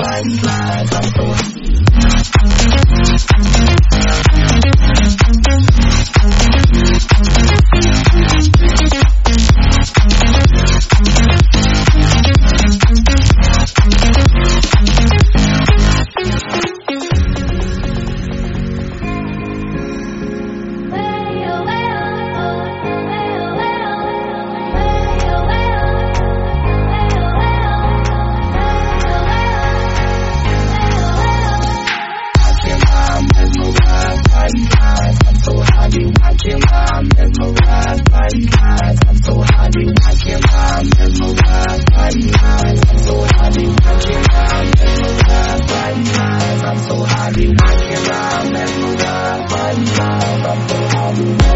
Bye. now.